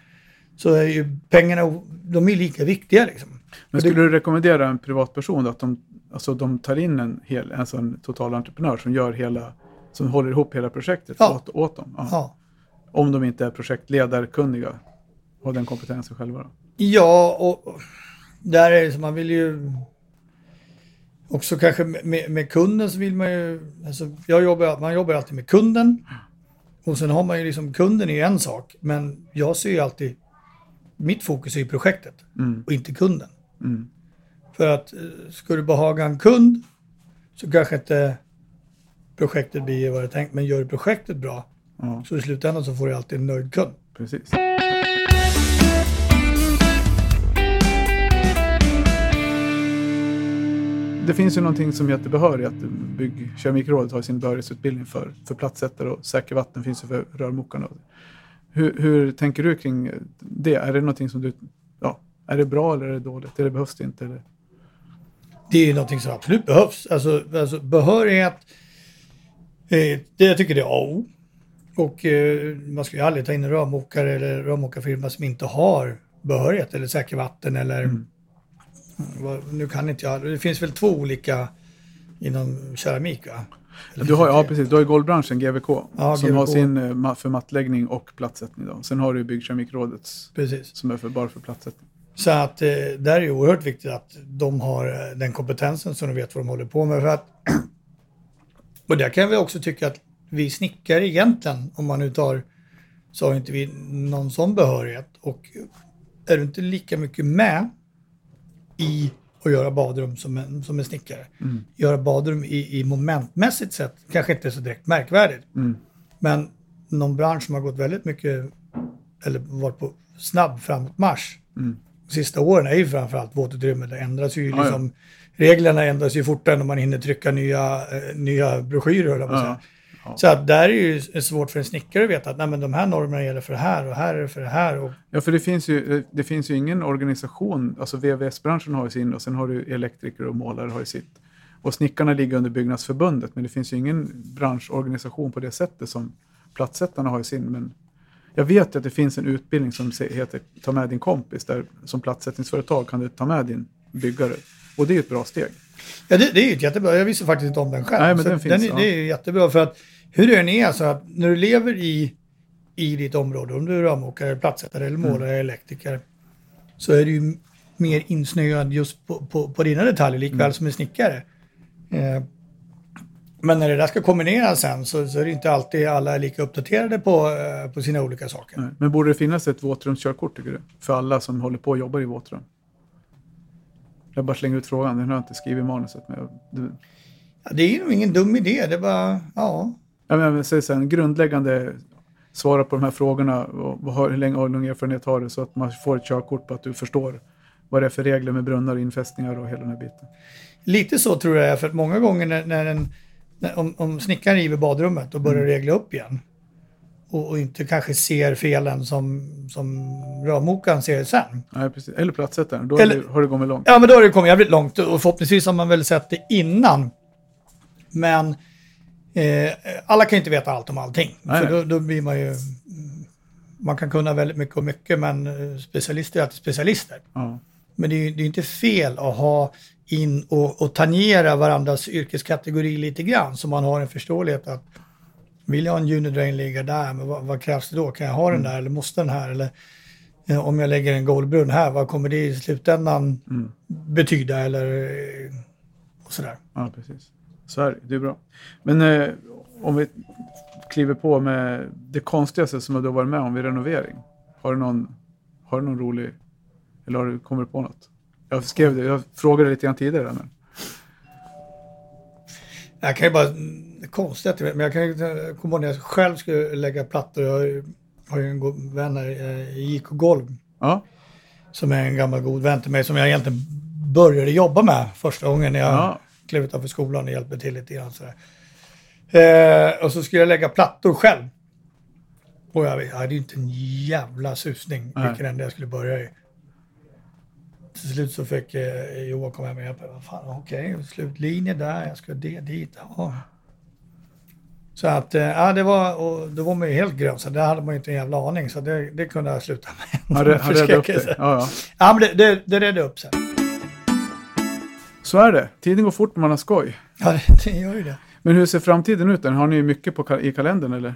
så är ju pengarna, de är lika viktiga liksom. Men skulle du rekommendera en privatperson att de, alltså de tar in en, hel, alltså en total entreprenör som gör hela, som håller ihop hela projektet Ja. åt, åt dem? Ja. Ja. Om de inte är projektledarkunniga och har den kompetensen själva. Då. Ja, och och där är det så man vill ju också kanske med, med kunden så vill man ju, alltså jag jobbar, man jobbar alltid med kunden och sen har man ju liksom, kunden är ju en sak, men jag ser ju alltid, mitt fokus är ju projektet Mm. och inte kunden. Mm. För att eh, ska du behaga en kund så kanske inte projektet blir vad det är tänkt, men gör du projektet bra Ja, så i slutändan så får du alltid en nöjd kund. precis. Det finns ju någonting som heter behörighet. Byggkeramikrådet har sin behörighetsutbildning för, för plattsättare och säker vatten finns ju för rörmokarna. Hur, hur tänker du kring det? Är det någonting som du... Ja, är det bra eller är det dåligt? Eller behövs det inte? Eller? Det är någonting som absolut behövs. Alltså, alltså behörighet, eh, det jag tycker det är A och O. Och eh, man ska ju aldrig ta in en rörmokare eller rörmokarfirma som inte har behörighet eller säker vatten eller Mm. nu kan inte jag. Det finns väl två olika inom keramik va? Eller Du har, ja, precis. Du har ju golvbranschen, GVK, Ja, som har GVK. sin eh, för mattläggning och plattsättning. Då. Sen har du Byggkeramikrådets? Precis. som är för, bara för plattsättning. Så att eh, där är det oerhört viktigt att de har eh, den kompetensen så de vet vad de håller på med. För att, och där kan vi också tycka att vi snickare egentligen, om man nu tar, så har inte vi någon sån behörighet. Och är du inte lika mycket med i att göra badrum som en, som en snickare. Mm. Göra badrum i, i momentmässigt sett kanske inte är så direkt märkvärdigt. Mm. Men någon bransch som har gått väldigt mycket, eller varit på snabb framåtmarsch Mm. de sista åren är ju framförallt våtutrymme. Det ändras ju ja. liksom, reglerna ändras ju fortare än om man hinner trycka nya, eh, nya broschyrer. höll jag på att Ja. säga. Ja. Så att där är ju svårt för en snickare att veta att nej, men de här normerna gäller för det här och här är det för det här. Och, Ja, för det finns, ju, det finns ju ingen organisation, alltså VVS-branschen har ju sin och sen har du elektriker och målare har ju sitt. Och snickarna ligger under Byggnadsförbundet, men det finns ju ingen branschorganisation på det sättet som plattsättarna har ju sin. Men jag vet ju att det finns en utbildning som heter Ta med din kompis, där som plattsättningsföretag kan du ta med din byggare. Och det är ett bra steg. ja, det, det är ju ett jättebra. Jag visste faktiskt inte om den själv. Nej, men den finns, är, ja. Det är jättebra för att hur det än är så att när du lever i, i ditt område, om du är rörmokare, plattsättare eller Mm. målare, elektriker, så är du ju mer insnöad just på, på, på dina detaljer likväl Mm. som en snickare. Eh, men när det där ska kombineras sen så, så är det inte alltid alla är lika uppdaterade på, eh, på sina olika saker. Nej. Men borde det finnas ett våtrumskörkort tycker du? För alla som håller på och jobbar i våtrum? Jag bara slänger ut frågan, den har jag inte skrivit i manuset. Men jag, du, Ja, det är ju nog ingen dum idé, det är bara, ja. Jag menar, säg så här, grundläggande svara på de här frågorna och hur länge hur lång erfarenhet har du så att man får ett körkort på att du förstår vad det är för regler med brunnar och infästningar och hela den här biten. Lite så tror jag, för att många gånger när, när en, när, om, om snickaren river badrummet och börjar regla upp igen och, och inte kanske ser felen som, som rörmokaren ser sen. Nej, precis. Eller plattsättaren, då Eller- har det kommit långt. Ja, men då har det kommit jävligt långt och förhoppningsvis har man väl sett det innan. Men eh, alla kan ju inte veta allt om allting. Nej, för då, då blir man ju... Man kan kunna väldigt mycket och mycket, men eh, specialister är alltid specialister. Ja. Men det är ju det är ju inte fel att ha in och, och tangera varandras yrkeskategori lite grann så man har en förståelighet att vill jag ha en unidrain ligga där, men vad, vad krävs det då? Kan jag ha den där eller måste den här? Eller eh, om jag lägger en golvbrunn här, vad kommer det i slutändan Mm. betyda? Eller eh, och sådär. ja, precis. Så är det, det är bra. Men eh, om vi kliver på med det konstigaste som du har varit med om vid renovering. Har du någon, har du någon rolig, eller har du, kommer du på något? Jag skrev det, jag frågade lite grann tidigare. Men, Jag kan ju bara, att jag vet, men jag kan eh, komma ihåg när jag själv skulle lägga plattor. Jag har ju, en god vän här eh, i JK Golv ja, som är en gammal god vän till mig som jag egentligen började jobba med första gången när jag ja, klev utanför skolan och hjälpte till lite grann. Sådär. Eh, och så skulle jag lägga plattor själv. Och jag, hade ju inte en jävla susning Nej. vilken ände jag skulle börja i. till slut så fick eh, Johan komma hem och hjälpa. Vad fan, okej, slutlinje där, jag ska det dit. Ja. Så att, eh, ja det var, och då var man ju helt grön, så det hade man ju inte en jävla aning. Så det, det kunde jag sluta med. Han, re- han räddade upp det. Ja, ja. Ja, men det, det, det redde upp sig. Så är det. Tiden går fort när man har skoj. Ja, det, det gör ju det. Men hur ser framtiden ut? Har ni mycket på, i kalendern eller?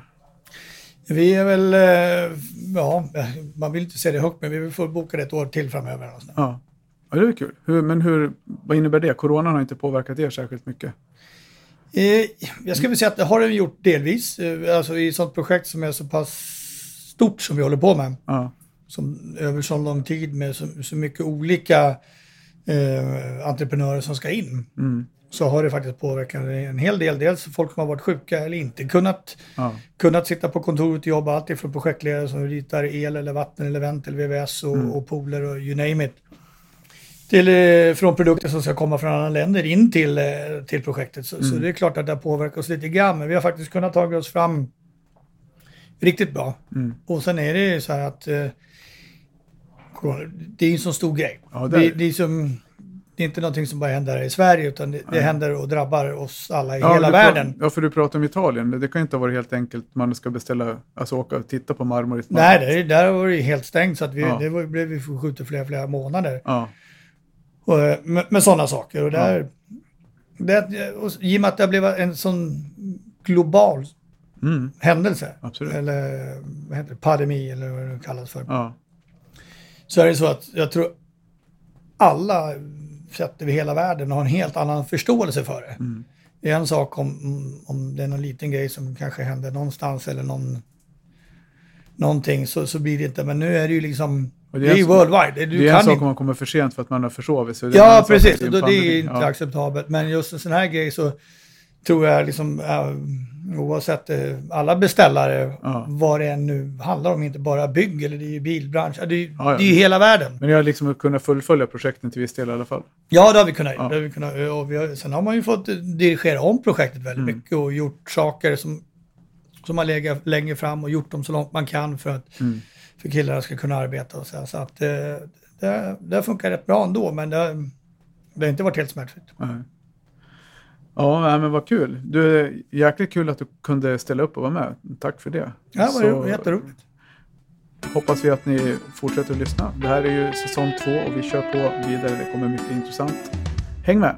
Vi är väl, eh, ja, man vill inte se det högt, men vi får boka det ett år till framöver. Och. Ja. ja det är kul. Hur, men hur, vad innebär det? Coronan har inte påverkat er särskilt mycket. Eh, jag skulle säga att det har den gjort delvis. Eh, Alltså i sånt projekt som är så pass stort som vi håller på med. Ja. Som över så lång tid med så, så mycket olika eh, entreprenörer som ska in. Mm. Så har det faktiskt påverkat en hel del. Dels folk som har varit sjuka eller inte kunnat, Ja. kunnat sitta på kontoret och jobba. Allt ifrån projektledare som ritar el eller vatten eller vent eller VVS och, och pooler och you name it. Till, eh, från produkter som ska komma från andra länder in till, eh, till projektet. Så, så det är klart att det har påverkat oss lite grann. Men vi har faktiskt kunnat ta oss fram riktigt bra. Mm. Och sen är det ju så här att eh, det är en så stor grej. Ja, det är det, det. är som, det är inte någonting som bara händer här i Sverige utan det, det händer och drabbar oss alla i Ja, hela världen. Pra- ja, för du pratar om Italien. Det kan inte ha varit helt enkelt. Man ska beställa, alltså åka och titta på marmor i Nej, det, är- där var det ju helt stängt så att vi, Ja. det var, blev vi skjutet flera, flera månader. Ja. Och, eh, med, med sådana saker. Och där, det, och I och med att det blev en sån global Mm. händelse, Absolut. eller vad heter det, pandemi eller vad det kallas för, Ja. så är det så att jag tror alla sett över hela världen har en helt annan förståelse för det. Mm. Det är en sak om, om det är någon liten grej som kanske händer någonstans eller någon, någonting så, så blir det inte, men nu är det ju liksom, Och det är ju en- worldwide. Du det är en sak inte, om man kommer för sent för att man har försovit sig. Det är Ja, precis. då, det är inte ja. acceptabelt. Men just en sån här grej så tror jag liksom, äh, oavsett eh, alla beställare, Ja. vad det än nu handlar om, inte bara bygg eller det är ju bilbransch, det, är, Ja, ja. det är ju hela världen. Men jag har liksom kunnat fullfölja projekten till viss del i alla fall. Ja, det har vi kunnat. Ja. Det har vi kunnat och vi har, sen har man ju fått dirigera om projektet väldigt Mm. mycket och gjort saker som, som har legat längre fram och gjort dem så långt man kan för att Mm. för killarna ska kunna arbeta och så. Så att eh, det, det funkar rätt bra ändå, men det, det har inte varit helt smärtfritt. Nej. Ja, men vad kul. Du, är jäkligt kul att du kunde ställa upp och vara med. Tack för det. Ja, det var Så jätteroligt. hoppas vi att ni fortsätter att lyssna. Det här är ju säsong två och vi kör på vidare. Det kommer mycket intressant. Häng med!